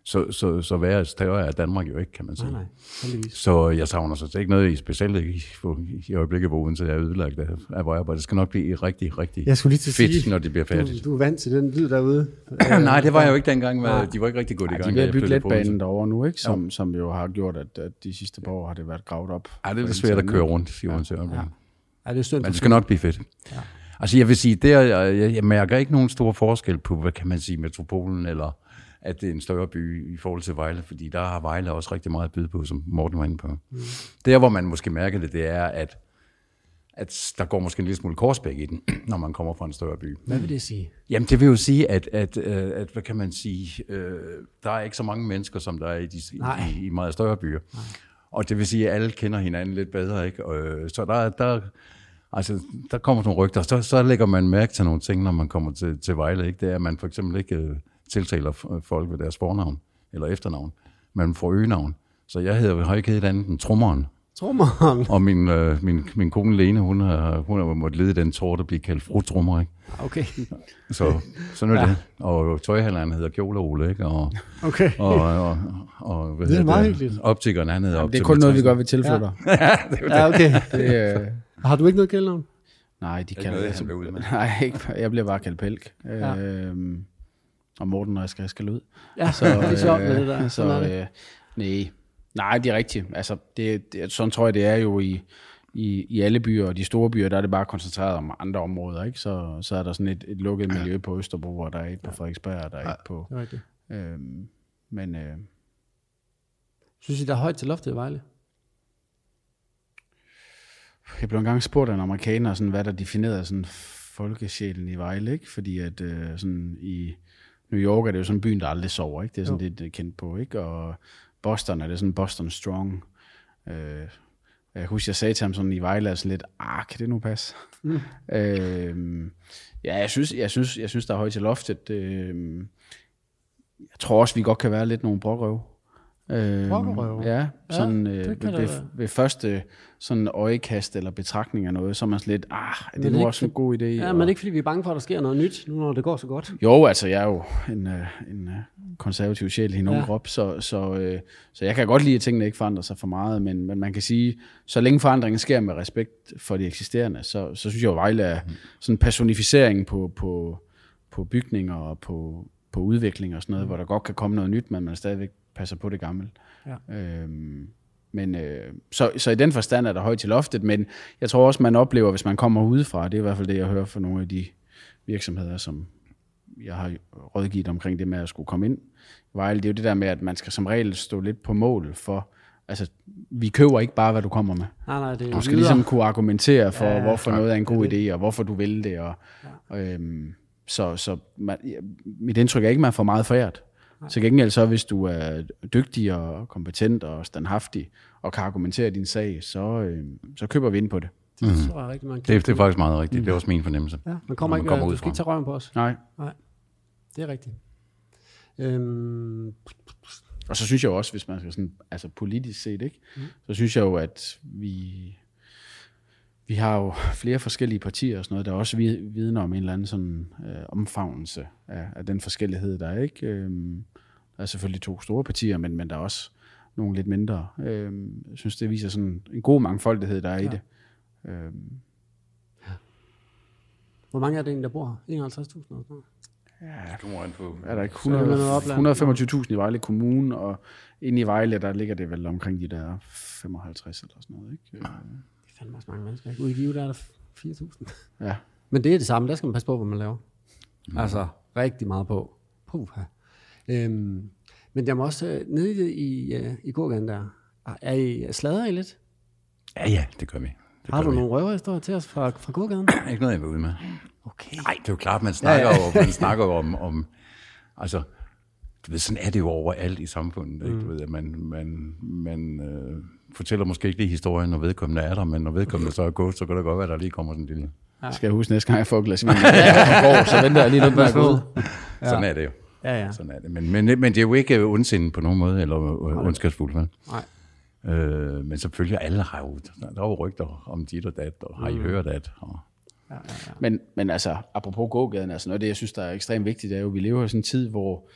Så, så, så værre større er Danmark jo ikke, kan man sige. Nej, nej. Så jeg savner så ikke noget i specielt i, i øjeblikket, hvor Odense er ødelagt af, af vejarbejde. Det skal nok blive rigtig, rigtig Jeg skulle lige til fedt, sige, når det bliver færdigt. du, du er vant til den lyd derude. Nej, det var jeg jo ikke dengang. Nej. Hvad, de var ikke rigtig gået i Ja, gang. de er ved da at jeg bygge flyttede på letbanen derovre nu, ikke? Som, som jo har gjort, at, at de sidste par år har det været gravet op. Ej, det er lidt svært at køre rundt i Odense. Ja. Ja, det er. Men det skal nok blive fedt. Ja. Altså jeg vil sige, der, jeg, jeg mærker ikke nogen stor forskel på, hvad kan man sige, metropolen, eller at det er en større by i forhold til Vejle, fordi der har Vejle også rigtig meget at byde på, som Morten var inde på. Mm. Der, hvor man måske mærker det, det er, at, at der går måske en lille smule korsbæk i den, når man kommer fra en større by. Hvad vil det sige? Jamen, det vil jo sige, at, at, at, at hvad kan man sige, øh, der er ikke så mange mennesker, som der er i, de, Nej. i, i meget større byer. Nej. Og det vil sige, at alle kender hinanden lidt bedre, ikke? Og, øh, så der, der, altså, der kommer nogle rygter, så, så lægger man mærke til nogle ting, når man kommer til, til Vejle, ikke? Det er, at man for eksempel ikke øh, tiltaler folk ved deres fornavn eller efternavn, man får øgenavn. Så jeg hedder, har ikke heddet andet end Trummeren. Trommeren. Og min, øh, min, min kone Lene, hun har, hun har måttet lede den tår, der bliver kaldt fru Trummer, ikke? Okay. Så sådan er ja. det. Og tøjhandleren hedder Kjole Ole, ikke? Og, Okay. og, og, og hvad Det er hedder meget hyggeligt. Optikeren, han hedder Det er kun noget, vi gør ved tilflytter. Ja, okay. Det, øh, Har du ikke noget kældnavn? nej, de kalder noget, det. han blev ud med. Nej, ikke, jeg bliver bare kaldt Pelk. Ja. Ja. Øhm, og Morten, når jeg skal, skal ud. Ja, så, det er sjovt med det der. Så, øh, nej. nej, det er rigtigt. Altså, det, det, sådan tror jeg, det er jo i, i, i alle byer, og de store byer, der er det bare koncentreret om andre områder. Ikke? Så, så er der sådan et, et lukket miljø på Østerbro, og der er et på Frederiksberg, og der er et på... Det er rigtigt. Øhm, men øh, Synes I, der er højt til loftet i Vejle? jeg blev engang spurgt af en amerikaner, sådan, hvad der definerede sådan folkesjælen i Vejle, ikke? fordi at øh, sådan i New York er det jo sådan en byen, der aldrig sover, ikke? det er sådan Jo. det, det er kendt på, ikke? og Boston er det sådan Boston Strong. Øh, jeg husker, jeg sagde til ham sådan i Vejle, sådan lidt, ah, kan det nu passe? Mm. Øh, ja, jeg synes, jeg, synes, jeg synes, der er højt til loftet. Øh, jeg tror også, vi godt kan være lidt nogle brokrøv. Øh? Ja, sådan det øh, ved, ved, ved første sådan øjekast eller betragtning af noget, så er man sådan lidt, ah, er det er nu også en god idé? Ja, Og- men det er ikke, fordi vi er bange for, at der sker noget nyt, nu når det går så godt. jo, altså jeg er jo en, øh, en øh, konservativ sjæl i nogen Ja. ja. krop, så, så, øh, så jeg kan godt lide, at tingene ikke forandrer sig for meget, men, men man kan sige, så længe forandringen sker med respekt for de eksisterende, så, så synes jeg jo, Vejle er sådan en personificering på, på, på bygninger og på, på udvikling og sådan noget, hvor der godt kan komme noget nyt, men man stadigvæk passer på det gamle. Ja. Øhm, men øh, så, så i den forstand er der højt til loftet, men jeg tror også, man oplever, hvis man kommer udefra, det er i hvert fald det, jeg hører fra nogle af de virksomheder, som jeg har rådgivet omkring det med at skulle komme ind. Vejle, det er jo det der med, at man skal som regel stå lidt på mål for, altså vi køber ikke bare, hvad du kommer med. Nej, nej, det er Du skal videre. ligesom kunne argumentere for, Ja, hvorfor klart. noget er en god idé, og hvorfor du vil det. Og, ja. øhm, så så man, mit indtryk er ikke, at man får meget foræret. Til gengæld så, hvis du er dygtig og kompetent og standhaftig, og kan argumentere din sag, så, øhm, så køber vi ind på det. Det tror jeg rigtig, man kan. Det, det er faktisk meget rigtigt. Det er også min fornemmelse. Ja, man kommer man ikke, kommer du ud skal ikke tage røven på os. Nej. Det er rigtigt. Øhm, Og så synes jeg jo også, hvis man skal sådan, altså politisk set, ikke? Mm. så synes jeg jo, at vi, vi har jo flere forskellige partier og sådan noget, der også vi- vidner om en eller anden sådan øh, omfavnelse af, af den forskellighed, der er. Ikke? Øhm, der er selvfølgelig to store partier, men, men der er også nogle lidt mindre. Øhm, jeg synes, det viser sådan en god mangfoldighed, der er ja. i Ja. det. Øhm, hvor mange er det egentlig, der bor her? 51.000 eller sådan noget? Det kommer an på. er der ikke Så er det noget opland. 100, 125.000 i Vejle Kommune, og inde i Vejle, der ligger det vel omkring de der 55 eller sådan noget. Ikke? Øh, Det er fandme også mange mennesker. Ude i Give, der er der 4.000. Ja. Men det er det samme. Der skal man passe på, hvad man laver. Mm. Altså, rigtig meget på. Puha. Øhm, men jeg må også øh, nede i, i, uh, i gågaden der. Er I sladrer I lidt? Ja, ja, det gør vi. Det Har du nogle røverhistorier til os fra, fra gågaden? Ikke noget, jeg vil ud med. Okay. Nej, det er jo klart, man snakker, Ja, ja, ja. man snakker jo om, om, altså, du ved, sådan er det jo overalt i samfundet, ikke? Du ved, at man, man, man øh, fortæller måske ikke lige historien, når vedkommende er der, men når vedkommende så er gået, så kan det godt være, at der lige kommer sådan en lille... Skal jeg huske næste gang, jeg får et glas vin, og går, så venter jeg lige lidt med at gå ud. Ja. Sådan er det jo. Ja, ja. Sådan er det. Men, men, men det er jo ikke ondsind på nogen måde, eller øh, ondskabsfuldt, vel? Nej. Øh, men selvfølgelig, alle har jo, der er jo rygter om dit og dat, og har I hørt at, og Men, men altså, apropos gågaden, altså noget af det, jeg synes, der er ekstremt vigtigt, det er jo, at vi lever i sådan en tid, hvor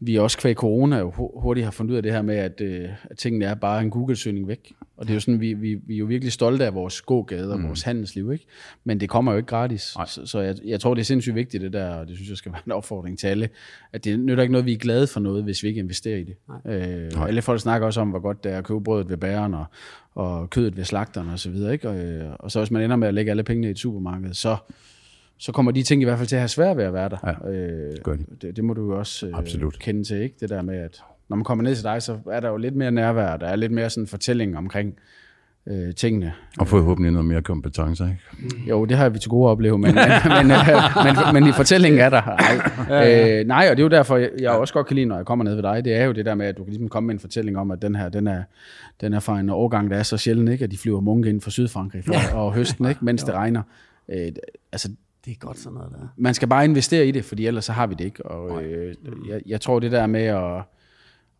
vi også kvæg corona jo hu- hurtigt har fundet ud af det her med, at, øh, at tingene er bare en Google-søgning væk. Og det er jo sådan, vi, vi, vi er jo virkelig stolte af vores gågade og mm. vores handelsliv, ikke? Men det kommer jo ikke gratis. Så, så jeg, jeg tror, det er sindssygt vigtigt, det der, og det synes jeg skal være en opfordring til alle, at det nytter ikke noget, vi er glade for noget, hvis vi ikke investerer i det. Øh, og alle folk snakker også om, hvor godt det er at købe brødet ved bageren og, og kødet ved slagteren og så videre, ikke? Og, øh, og så hvis man ender med at lægge alle pengene i et supermarked, så så kommer de ting i hvert fald til at have svært ved at være der. Ja, øh, gør de. det, det må du jo også øh, Absolut. kende til, ikke? Det der med, at når man kommer ned til dig, så er der jo lidt mere nærvær, der er lidt mere sådan fortælling omkring øh, tingene. og forhåbentlig noget mere kompetence, ikke? Jo, det har vi til gode at opleve, men, men, øh, men, men i fortællingen er der. Nej, øh, nej og det er jo derfor, jeg, jeg også godt kan lide, når jeg kommer ned ved dig, det er jo det der med, at du kan ligesom komme med en fortælling om, at den her, den er, den er fra en årgang, der er så sjældent, ikke? at de flyver munke ind fra Sydfrankrig for, ja. og høsten, ikke? mens det regner. Øh, altså, Det er godt sådan noget der. man skal bare investere i det, fordi ellers så har vi det ikke. Og øh, jeg, jeg tror, det der med at...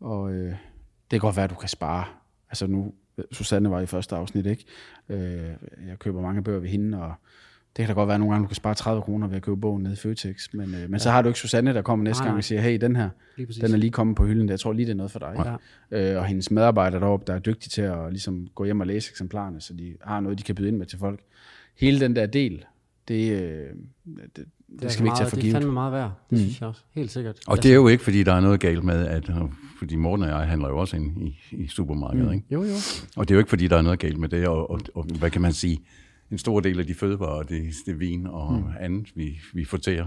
Og, øh, det kan godt være, at du kan spare. Altså nu, Susanne var i første afsnit, ikke? Øh, jeg køber mange bøger ved hende, og det kan da godt være, at nogle gange, du kan spare 30 kroner ved at købe bogen nede i Føtex. Men, øh, men ja. så har du ikke Susanne, der kommer næste Nej, gang og siger, hey, den her, den er lige kommet på hylden. Jeg tror lige, det er noget for dig. Ja. Øh, og hendes medarbejdere deroppe, der er dygtige til at ligesom, gå hjem og læse eksemplarerne, så de har noget, de kan byde ind med til folk. Hele den der del, det, øh, det, det, skal vi ikke tage for Det er givet. fandme meget værd. Det mm. synes jeg også. Helt sikkert. Og det er jo ikke, fordi der er noget galt med, at, øh, fordi Morten og jeg handler jo også ind i, i supermarkedet, mm. ikke? Jo, jo. Og det er jo ikke, fordi der er noget galt med det, og, og, og hvad kan man sige, en stor del af de fødevarer, det, det vin og mm. andet, vi, vi fortærer,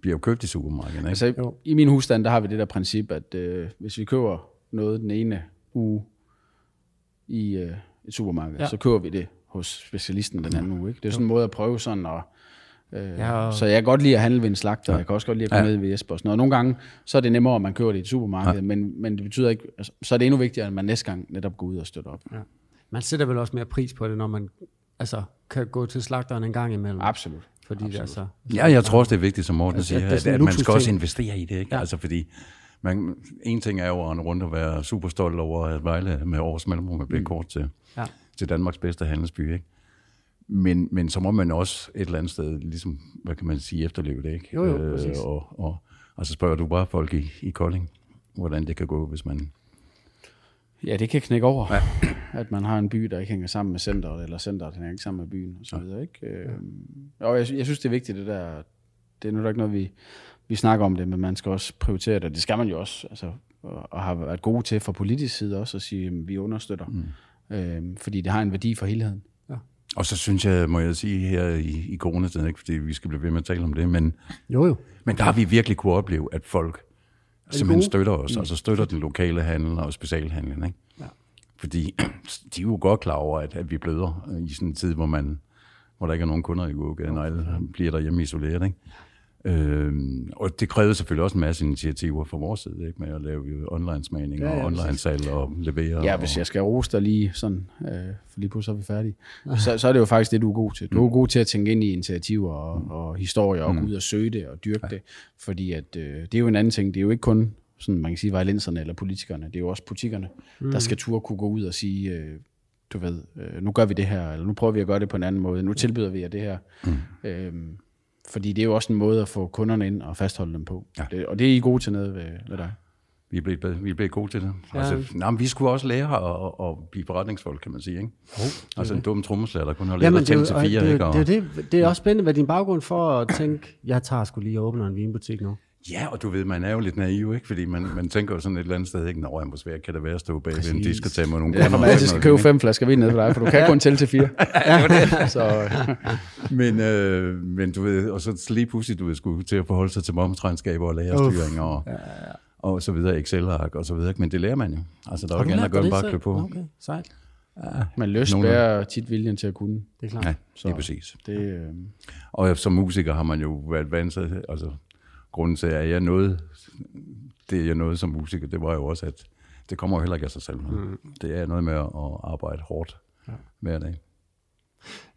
bliver jo købt i supermarkedet, ikke? Altså, Jo. i min husstand, der har vi det der princip, at øh, hvis vi køber noget den ene uge i øh, et supermarked, ja. så køber vi det hos specialisten den anden uge. Ikke? Det er sådan en måde at prøve sådan, og, øh, Ja, og- så jeg kan godt lide at handle ved en slagter, ja. jeg kan også godt lide at komme Ja. ned ved Jesper. og sådan noget. Nogle gange, så er det nemmere, at man køber det i et supermarked, ja. men, men det betyder ikke, altså, så er det endnu vigtigere, at man næste gang netop går ud og støtter op. Ja. Man sætter vel også mere pris på det, når man altså, kan gå til slagteren en gang imellem. Absolut. Fordi det er så... Ja, jeg tror også, det er vigtigt, som Morten Altså, siger, det er at, at man skal også investere i det, ikke? Ja. Altså, fordi man, en ting er jo at rundt og være super stolt over, at Vejle med års mellemrum er blevet mm. kort til, Ja. Til Danmarks bedste handelsby, ikke? Men, men så må man også et eller andet sted, ligesom, hvad kan man sige, efterleve det, ikke? Jo, jo, præcis. og, og, og så spørger du bare folk i, i Kolding, hvordan det kan gå, hvis man... Ja, det kan knække over, ja. at man har en by, der ikke hænger sammen med centret, eller centret hænger ikke sammen med byen, og så videre, ikke? Øh, og jeg, jeg synes, det er vigtigt, det der, det er nu da ikke noget, vi, vi snakker om det, men man skal også prioritere det, det skal man jo også, altså, og, og har været gode til fra politisk side også, at sige, at vi understøtter, mm. Øh, fordi det har en værdi for helheden. Og så synes jeg, må jeg sige her i, i coronatiden, ikke fordi vi skal blive ved med at tale om det, men, Jo, jo. men der har vi virkelig kunne opleve, at folk simpelthen gode? støtter os, mm. altså støtter den lokale handel og specialhandlen, ikke? Ja. Fordi de er jo godt klar over, at, at vi bløder i sådan en tid, hvor, man, hvor der ikke er nogen kunder i gågaden, og alle bliver derhjemme isoleret. Ikke? Øhm, og det krævede selvfølgelig også en masse initiativer fra vores side, ikke? med at lave online-smagning Ja, ja, ja, og online-salg og levere. Ja, og, hvis jeg skal rose dig lige sådan, øh, for lige pludselig er vi færdige, så, så er det jo faktisk det, du er god til. Du er god til at tænke ind i initiativer og, og historier og gå ud og søge det og dyrke det, fordi at, øh, det er jo en anden ting. Det er jo ikke kun, sådan, man kan sige, vejlenserne eller politikerne, det er jo også butikkerne, mm. der skal turde kunne gå ud og sige, øh, du ved, øh, nu gør vi det her, eller nu prøver vi at gøre det på en anden måde, nu tilbyder vi jer det her. Mm. Øhm, fordi det er jo også en måde at få kunderne ind og fastholde dem på. Ja. Det, og det er I gode til noget ved, ved dig. Vi er blevet, vi er blevet gode til det. Ja. Altså, nej, men vi skulle også lære at, at, at blive forretningsfolk, kan man sige. Ikke? Oh, altså en dum trommeslager, der kun har lært at jo- til fire. det, ikke? er Og, det, er det, det er også spændende, hvad din baggrund for at tænke, jeg tager sgu lige og åbner en vinbutik nu. Ja, og du ved, man er jo lidt naiv, ikke? Fordi man, man tænker jo sådan et eller andet sted, ikke? Nå, hvor svært kan det være at stå bag ved en disk og tage med nogle Ja, for kunder altid sådan skal købe fem flasker vin ned ved dig, for du kan kun tælle til fire. så, Men, øh, men du ved, og så lige pludselig, du ved, skulle til at forholde sig til momsregnskaber og lagerstyring og, ja, ja. og så videre, Excel-ark og så videre. Men det lærer man jo. Altså, der er jo ikke andet at gøre, end bare klø på. Okay, sejt. man lyst Nogle- bærer tit viljen til at kunne. Det er klart. Ja, det er præcis. Det, øh, Og som musiker har man jo været vant til, altså grunden til, at jeg nåede, det jeg nåede som musiker, det var jo også, at det kommer jo heller ikke af sig selv. Mm. Det er noget med at arbejde hårdt ja. hver dag.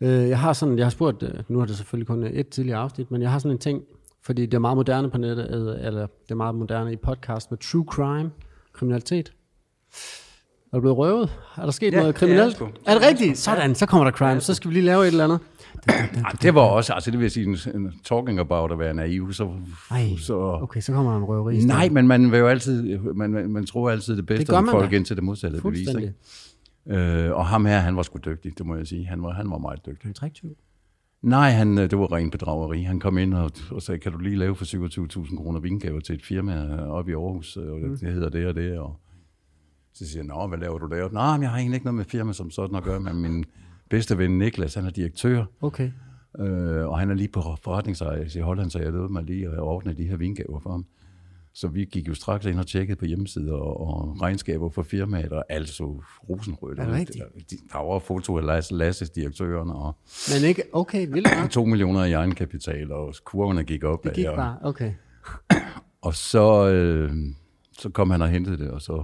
Øh, jeg har sådan, jeg har spurgt, øh, nu har det selvfølgelig kun et tidligere afsnit, men jeg har sådan en ting, fordi det er meget moderne på nettet, eller det er meget moderne i podcast med true crime, kriminalitet. Er du blevet røvet? Er der sket Ja, noget det er kriminelt? Er det rigtigt? Sådan, så kommer der crime. Så skal vi lige lave et eller andet. Ej, det var også, altså det vil sige, en, en talking about at være naiv, så... Ej, så okay, så kommer der en røveri. Nej, men man vil jo altid, man, man, man tror altid det bedste om man folk da. indtil det modsatte. Fuldstændig. Ikke? Øh, og ham her, han var sgu dygtig, det må jeg sige. Han var, han var meget dygtig. En træktyv. Nej, han, øh, det var ren bedrageri. Han kom ind og, og sagde, kan du lige lave for 27.000 kroner vingaver til et firma oppe i Aarhus, og mm. det hedder det og det, og så siger jeg, nå, hvad laver du der? Nej, men jeg har egentlig ikke noget med firma som sådan at gøre, men min bedste ven Niklas, han er direktør, Okay. øh, og han er lige på forretningsrejse i Holland, så jeg lød mig lige at ordne de her vingaver for ham. Så vi gik jo straks ind og tjekkede på hjemmesider og, og regnskaber for firmaet, og alt så rosenrødt. Er det rigtigt? Der, var foto af Lasse, Lasses direktøren, og Men ikke, okay, vildt nok. 2 millioner i egenkapital, og kurverne gik op. Det gik bare, okay. og så, øh, så kom han og hentede det, og så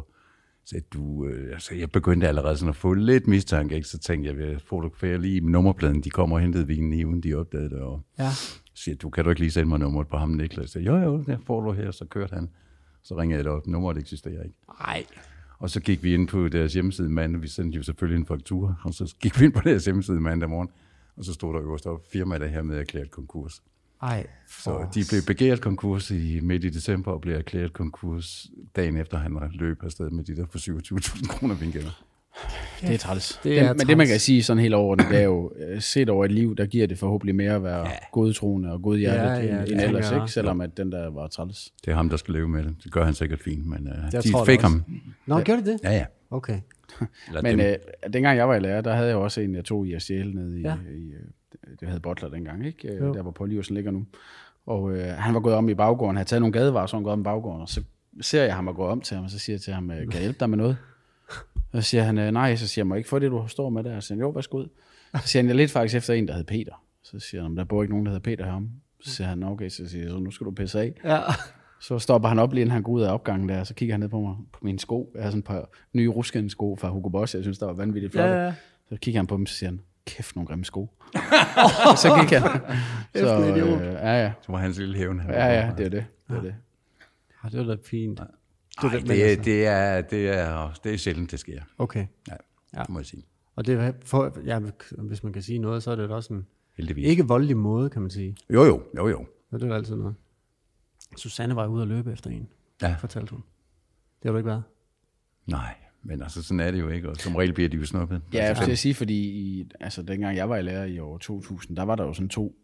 sagde du, øh, altså jeg begyndte allerede sådan at få lidt mistanke, ikke? så tænkte jeg, jeg fotograferer lige nummerpladen, de kommer og hentede vinen lige uden de opdagede det, og Ja. siger, du kan du ikke lige sende mig nummeret på ham, Niklas? Jeg, jo, jo, det får du her, så kørte han. Så ringede jeg det op, nummeret eksisterer ikke. Nej. Og så gik vi ind på deres hjemmeside mandag, vi sendte jo selvfølgelig en faktura, og så gik vi ind på deres hjemmeside mandag morgen, og så stod der øverst op, firmaet er hermed erklæret konkurs. Ej, Så de blev begæret konkurs i midt i december og blev erklæret konkurs dagen efter, han var løb afsted med de der for 27.000 kroner vingaver. det er træls. Det er men det man træls. kan sige sådan helt over det, det er jo, øh, set over et liv, der giver det forhåbentlig mere at være ja. godtroende og godhjertet Ja, ja, ja, ja, end tænker ellers, ikke? selvom at den der var træls. Det er ham, der skal leve med det. Det gør han sikkert fint, men uh, Jeg de fik ham. Nå, gjorde det det? Ja, ja. Okay. Men øh, dengang jeg var i lærer, der havde jeg også en, jeg tog i at stjæle nede i, Ja. ja. i øh, det hed Butler dengang, ikke? Øh, Jo. der hvor Paul Iversen ligger nu. Og øh, han var gået om i baggården, han havde taget nogle gadevarer, så han gået om i baggården, og så ser jeg ham og går om til ham, og så siger jeg til ham, øh, kan jeg hjælpe dig med noget? Og så siger han, øh, nej, så siger jeg, må ikke få det, du står med der? Så siger han, jo, værsgo ud. Så siger han, jeg lidt faktisk efter en, der hed Peter. Så siger han, der bor ikke nogen, der hedder Peter herom. Så siger han, okay, så siger jeg, så nu skal du pisse af. Ja. Så stopper han op lige inden han går ud af opgangen der, så kigger han ned på mig, på mine sko. Jeg har sådan et par nye ruskende sko fra Hugo Boss, jeg synes, der var vanvittigt flotte. Ja, ja. Så kigger han på dem, så siger han, kæft nogle grimme sko. og så gik han. så, en idiot. øh, ja, ja. Det var hans lille hævn. Ja, ja, det er det. det, er det. ja, det var da fint. Ej, det- det, er, altså- det, er, det, er, det er sjældent, det sker. Okay. Ja, Ja. det må jeg sige. Og det for, ja, hvis man kan sige noget, så er det da også en Heldigvis. ikke voldelig måde, kan man sige. Jo, jo, jo, jo. Så det er altid noget. Susanne var ude og løbe efter en, Ja. fortalte hun. Det har du ikke været. Nej, men altså sådan er det jo ikke, og som regel bliver de jo snuppet. Ja, jeg skal sige, fordi i, altså, dengang jeg var i lærer i år 2000, der var der jo sådan to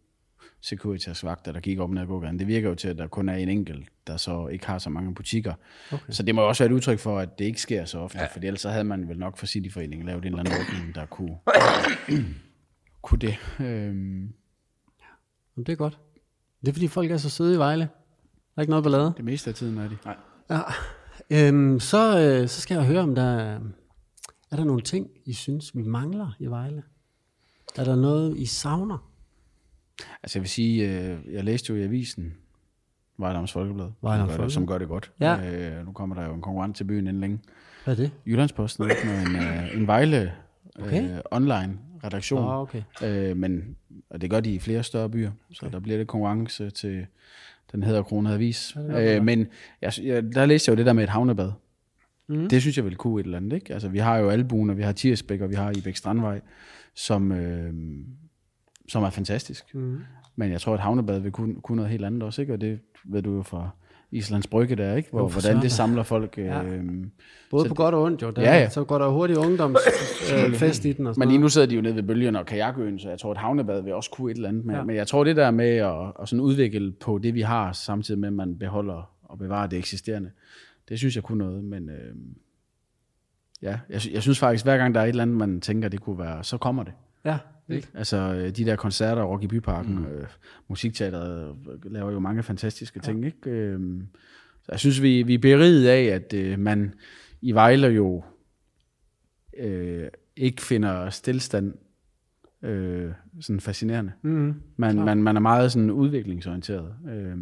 Securitas-vagter, der gik op ned ad gågaden. Det virker jo til, at der kun er en enkelt, der så ikke har så mange butikker. Okay. Så det må jo også være et udtryk for, at det ikke sker så ofte, ja. for ellers så havde man vel nok for Cityforeningen lavet en eller anden ordning, der kunne, kunne det. Øhm, Jamen, det er godt. Det er fordi folk er så søde i Vejle. Der er ikke noget ballade. det meste af tiden er de. Nej. Ja. Øhm, så, øh, så skal jeg høre, om der er, er der nogle ting, I synes, vi mangler i Vejle? Er der noget, I savner? Altså jeg vil sige, øh, jeg læste jo i avisen Vejlams Folkeblad, Vejle som, Amts det, som Folkeblad. gør det godt. Ja. Øh, nu kommer der jo en konkurrent til byen inden længe. Hvad er det? Jyllandsposten med en, øh, en Vejle Okay. øh, online redaktion. Åh, okay. Øh, men og det gør de i flere større byer, så okay. der bliver det konkurrence til den hedder Kronede Avis. Øh, men jeg, jeg, der læste jeg jo det der med et havnebad. Mm. Det synes jeg vil kunne et eller andet, ikke? Altså, vi har jo Albuen, og vi har Tirsbæk, og vi har Ibæk Strandvej, som, øh, som er fantastisk. Mm. Men jeg tror, at havnebad vil kunne, kunne noget helt andet også, ikke? Og det ved du jo fra Islands Brygge der, ikke? Hvor, Jo, for hvordan det samler folk. Øh, Ja. ja. Både på godt og ondt, jo. Der, Ja, ja. Så går der hurtigt ungdomsfest øh, i den og sådan Men lige nu sidder de jo nede ved bølgen og kajakøen, så jeg tror, at havnebad vil også kunne et eller andet. Men, Ja. men jeg tror, det der med at, at sådan udvikle på det, vi har, samtidig med, at man beholder og bevarer det eksisterende, det synes jeg kunne noget. Men øh, ja, jeg, jeg synes faktisk, hver gang der er et eller andet, man tænker, det kunne være, så kommer det. Ja, Ikke? Altså øh, de der koncerter, Rock i Byparken, mm. øh, Musikteateret øh, laver jo mange fantastiske ting. Ikke? Øh, så jeg synes, vi, vi er beriget af, at øh, man i Vejle jo øh, ikke finder stillstand øh, sådan fascinerende. mm, Man, man, man er meget sådan udviklingsorienteret. Øh,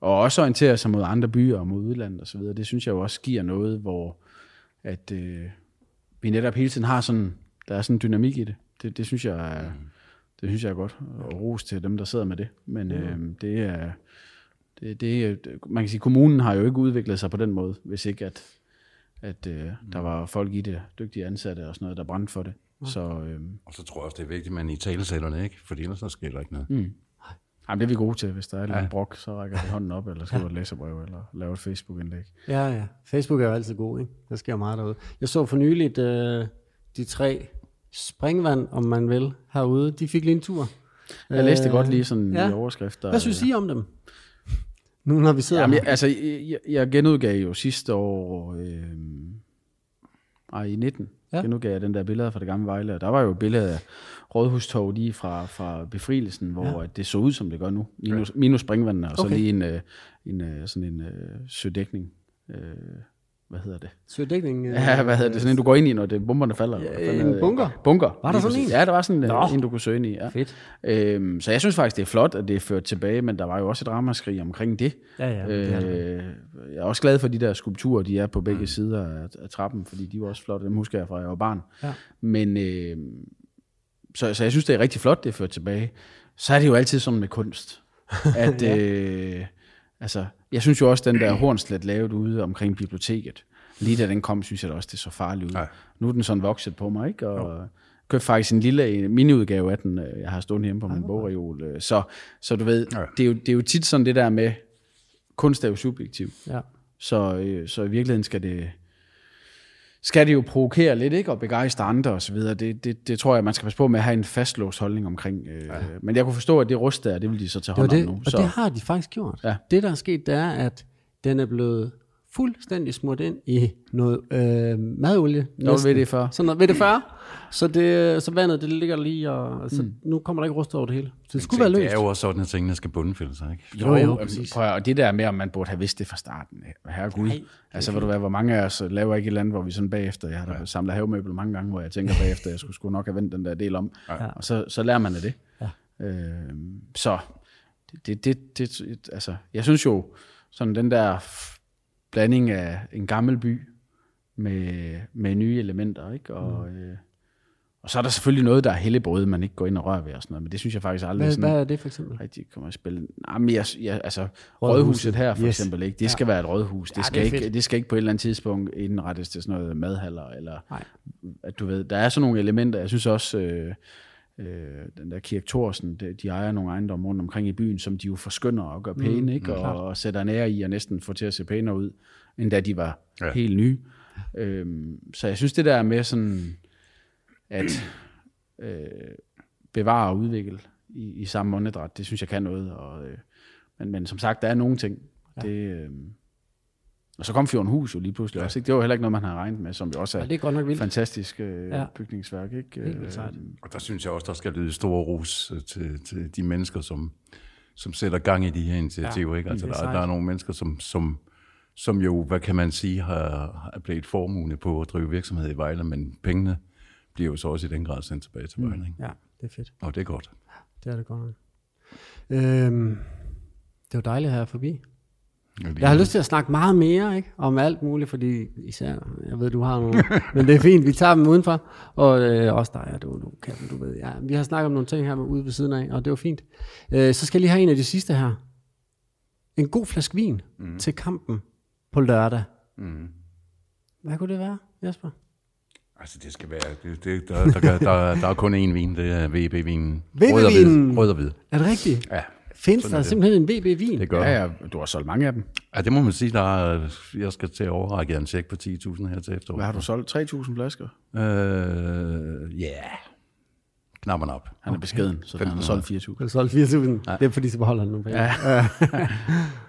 og også orienterer sig mod andre byer og mod udlandet osv. Det synes jeg jo også giver noget, hvor at øh, vi netop hele tiden har sådan, der er sådan en dynamik i det. Det, det synes jeg er, det synes jeg er godt. Og ros til dem, der sidder med det. Men øh, det er, det, det, man kan sige, kommunen har jo ikke udviklet sig på den måde, hvis ikke at, at øh, der var folk i det, dygtige ansatte og sådan noget, der brændte for det. Så øh, Og så tror jeg også, det er vigtigt, at man i talesætterne, ikke? For ellers så sker der ikke noget. Mm. Jamen, det er vi gode til. Hvis der er Ja. brok, så rækker vi hånden op, eller skriver et læserbrev, eller laver et Facebook-indlæg. Ja, ja. Facebook er jo altid god, ikke? Der sker meget derude. Jeg så for nyligt øh, de tre springvand, om man vil, herude. De fik lige en tur. Jeg læste Øh, godt lige sådan ja. i overskrifter. Hvad synes I om dem? Nu når vi sidder Jamen, jeg, altså, jeg, jeg genudgav jo sidste år, øh, ej, i 19, Ja. genudgav jeg den der billeder fra det gamle Vejle, og der var jo et billede af Rådhustog lige fra, fra befrielsen, hvor Ja. det så ud, som det gør nu. Minus, minus springvandene, og så Okay. lige en, øh, en, øh, sådan en øh, sødækning. Øh, hvad hedder det? Sødækning. Øh, Ja, hvad hedder det? Sådan en, du går ind i, når det, bomberne falder. eller Ja, fanden en det? bunker? Bunker. Var der sådan en? Ja, der var sådan Nå. En, du kunne søge ind i. Ja. Fedt. Øhm, så jeg synes faktisk, det er flot, at det er ført tilbage, men der var jo også et ramaskrig omkring det. Ja, ja. det er det. Øh, jeg er også glad for de der skulpturer, de er på begge mm. sider af, af trappen, fordi de var også flotte. Dem husker jeg fra, jeg var barn. Ja. Men øh, så, så jeg synes, det er rigtig flot, det er ført tilbage. Så er det jo altid sådan med kunst. At, ja. øh, altså, jeg synes jo også, den der Hornslet lavet ude omkring biblioteket, lige da den kom, synes jeg da også, det så farligt ud. Ja. Nu er den sådan vokset på mig, ikke? Og jo. købte faktisk en lille miniudgave af den, øh, jeg har stående hjemme på min bogreol. øh, Så, så du ved, Ja. det, er jo, det er jo tit sådan det der med, kunst er jo subjektiv. Ja. Så, øh, så i virkeligheden skal det, skal det jo provokere lidt, ikke? Og begejstre andre og så videre. Det, det, det tror jeg, man skal passe på med at have en fastlåst holdning omkring. Øh, ja. Men jeg kunne forstå, at det rust der, det vil de så tage hånd om nu. og Så, det har de faktisk gjort. Ja. Det, der er sket, det er, at den er blevet fuldstændig smurt ind i noget øh, madolie. ved det før. Sådan noget ved det 40. Så, det, så vandet, det ligger lige, og altså, mm. nu kommer der ikke rust over det hele. Så det skulle være Det løst. er jo også sådan, at tingene skal bundfælde sig, ikke? Jo, jo, præcis. Prøv, og det der med, om man burde have vidst det fra starten. øh, Herregud. Nej, altså, ved du hvad, hvor mange af os laver ikke et eller andet, hvor vi sådan bagefter, jeg har da samlet havemøbler mange gange, hvor jeg tænker bagefter, jeg skulle, skulle nok have vendt den der del om. Ja. Og så, så lærer man af det. Ja. Øh, så, det, det, det, det, altså, jeg synes jo, sådan den der blanding af en gammel by med, med nye elementer, ikke? Og, mm. øh, og så er der selvfølgelig noget, der er helligbrød, man ikke går ind og rører ved og sådan noget, men det synes jeg faktisk aldrig Hvad, sådan hvad er det for eksempel? rigtig kommer at spille. Nej, men jeg, jeg, altså, Rådhuset. her for Yes. eksempel, ikke? det skal være et rådhus. Det, Ja, skal det ikke, fedt. det skal ikke på et eller andet tidspunkt indrettes til sådan noget madhaller, eller Nej. at du ved, der er sådan nogle elementer. Jeg synes også, øh, øh, den der Kirke Thorsen, de, de ejer nogle ejendomme rundt omkring i byen, som de jo forskynder og gør pæne, mm, ikke? Og, og sætter en ære i og næsten får til at se pænere ud, end da de var ja. helt nye. Øhm, så jeg synes, det der med sådan, at øh, bevare og udvikle i, i samme åndedræt, det synes jeg kan noget. Og, øh, men, men som sagt, der er nogle ting. Ja. Det, øh, og så kom Fjordhus jo lige pludselig ja. også. Ikke? Det var heller ikke noget, man havde regnet med, som jo også er Ja, det er godt nok vildt. fantastisk øh, Ja. bygningsværk. Ikke? Helt vildt sejt. Øh, Og der synes jeg også, der skal lyde store ros øh, til, til de mennesker, som, som sætter gang i de her initiativer. Ja, ikke? Altså, er der, der er nogle mennesker, som, som, som jo, hvad kan man sige, har, har blevet formugende på at drive virksomhed i Vejle, men pengene bliver jo så også i den grad sendt tilbage til Vejle. Ikke? Ja, det er fedt. Og det er godt. Det er det godt nok. Øhm, Det var dejligt at have jer forbi. Jeg har lyst til at snakke meget mere ikke? om alt muligt, fordi især, jeg ved, du har nogle, men det er fint, vi tager dem udenfor, og øh, også dig, og du, du, kan, du ved, ja, vi har snakket om nogle ting her ude ved siden af, og det var fint. Øh, så skal jeg lige have en af de sidste her. En god flaske vin mm. til kampen på lørdag. Mm. Hvad kunne det være, Jesper? Altså, det skal være... Det, det, der, der, der, der, der er kun én vin, det er VB-vinen. VB-vinen? Rød og hvid. Er det rigtigt? Ja, Findes sådan der er det. simpelthen en VB-vin? det gør Ja, ja, du har solgt mange af dem. ja. det må man sige. Der er, jeg skal til at overrække jer en check på 10.000 her til efteråret. Hvad har du solgt? 3.000 flasker? Øh, ja, yeah. knapperne op. Han er beskeden, så han har solgt 4.000. Du har solgt 4.000. Det er fordi, så beholder han nogle penge. Ja.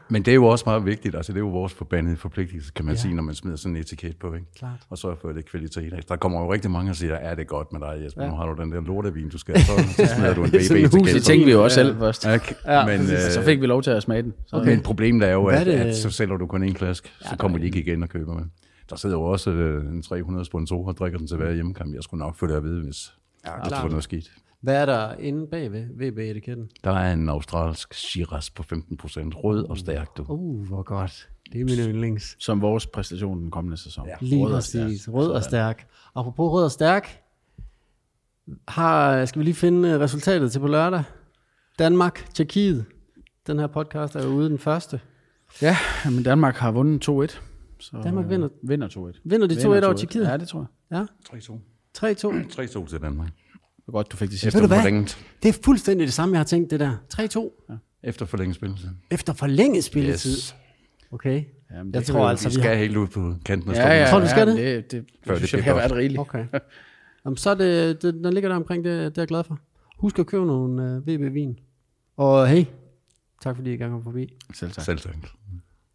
Men det er jo også meget vigtigt, altså det er jo vores forbandede forpligtelse, kan man Ja. ja. sige, når man smider sådan en etiket på, ikke? Klart. Og så for det kvalitet. ikke? Der kommer jo rigtig mange og siger, er det er godt med dig, Jesper, Ja. ja. nu har du den der lortevin, du skal, så, så smider du en VB-etiket. hus- Det tænkte vi jo også selv først. Ja, Ja, men, øh, Så fik vi lov til at smage den. Så Okay. men problemet er jo, Hvad er at, at så sælger du kun en flaske, Ja, så kommer er de ikke igen og køber med. Der sidder jo også øh, en 300 sponsorer og drikker den til hver hjemmekamp. Jeg skulle nok få det at vide, hvis ja, det var noget skidt. Hvad er der inde bag ved VB-etiketten? Der er en australsk Shiraz på 15 procent, rød og stærk, du. Uh, hvor godt. Det er min yndlings. Som vores præstation den kommende sæson. Ja. Lige Rød og præcis. stærk. Rød og stærk. Apropos rød og stærk, har, skal vi lige finde øh, resultatet til på lørdag. Danmark, Tjekkiet. Den her podcast er jo ude den første. Ja, men Danmark har vundet 2-1. Så, Danmark vinder- øh, vinder 2-1. Vinder de 2-1 over Tjekkiet? Ja, det tror jeg. Ja, 3-2. 3-2. 3-2 til Danmark. Det var godt, du fik det Efter sidste. du hvad? forlænget, Det er fuldstændig det samme, jeg har tænkt det der. 3-2. efter forlænget spilletid. Efter forlænget spilletid. Yes. Okay. Jamen, Jeg det tror altså, vi skal har... helt ud på kanten og Ja, ja, Tror du, skal ja, det? Det, det, Før det det synes jeg kan være godt. rigeligt. Okay. Jamen, så er det, det, den ligger der omkring, det, det er jeg glad for. Husk at købe nogle uh, VB-vin. Og hey, tak fordi I gang kom forbi. Selv tak. Selv tak.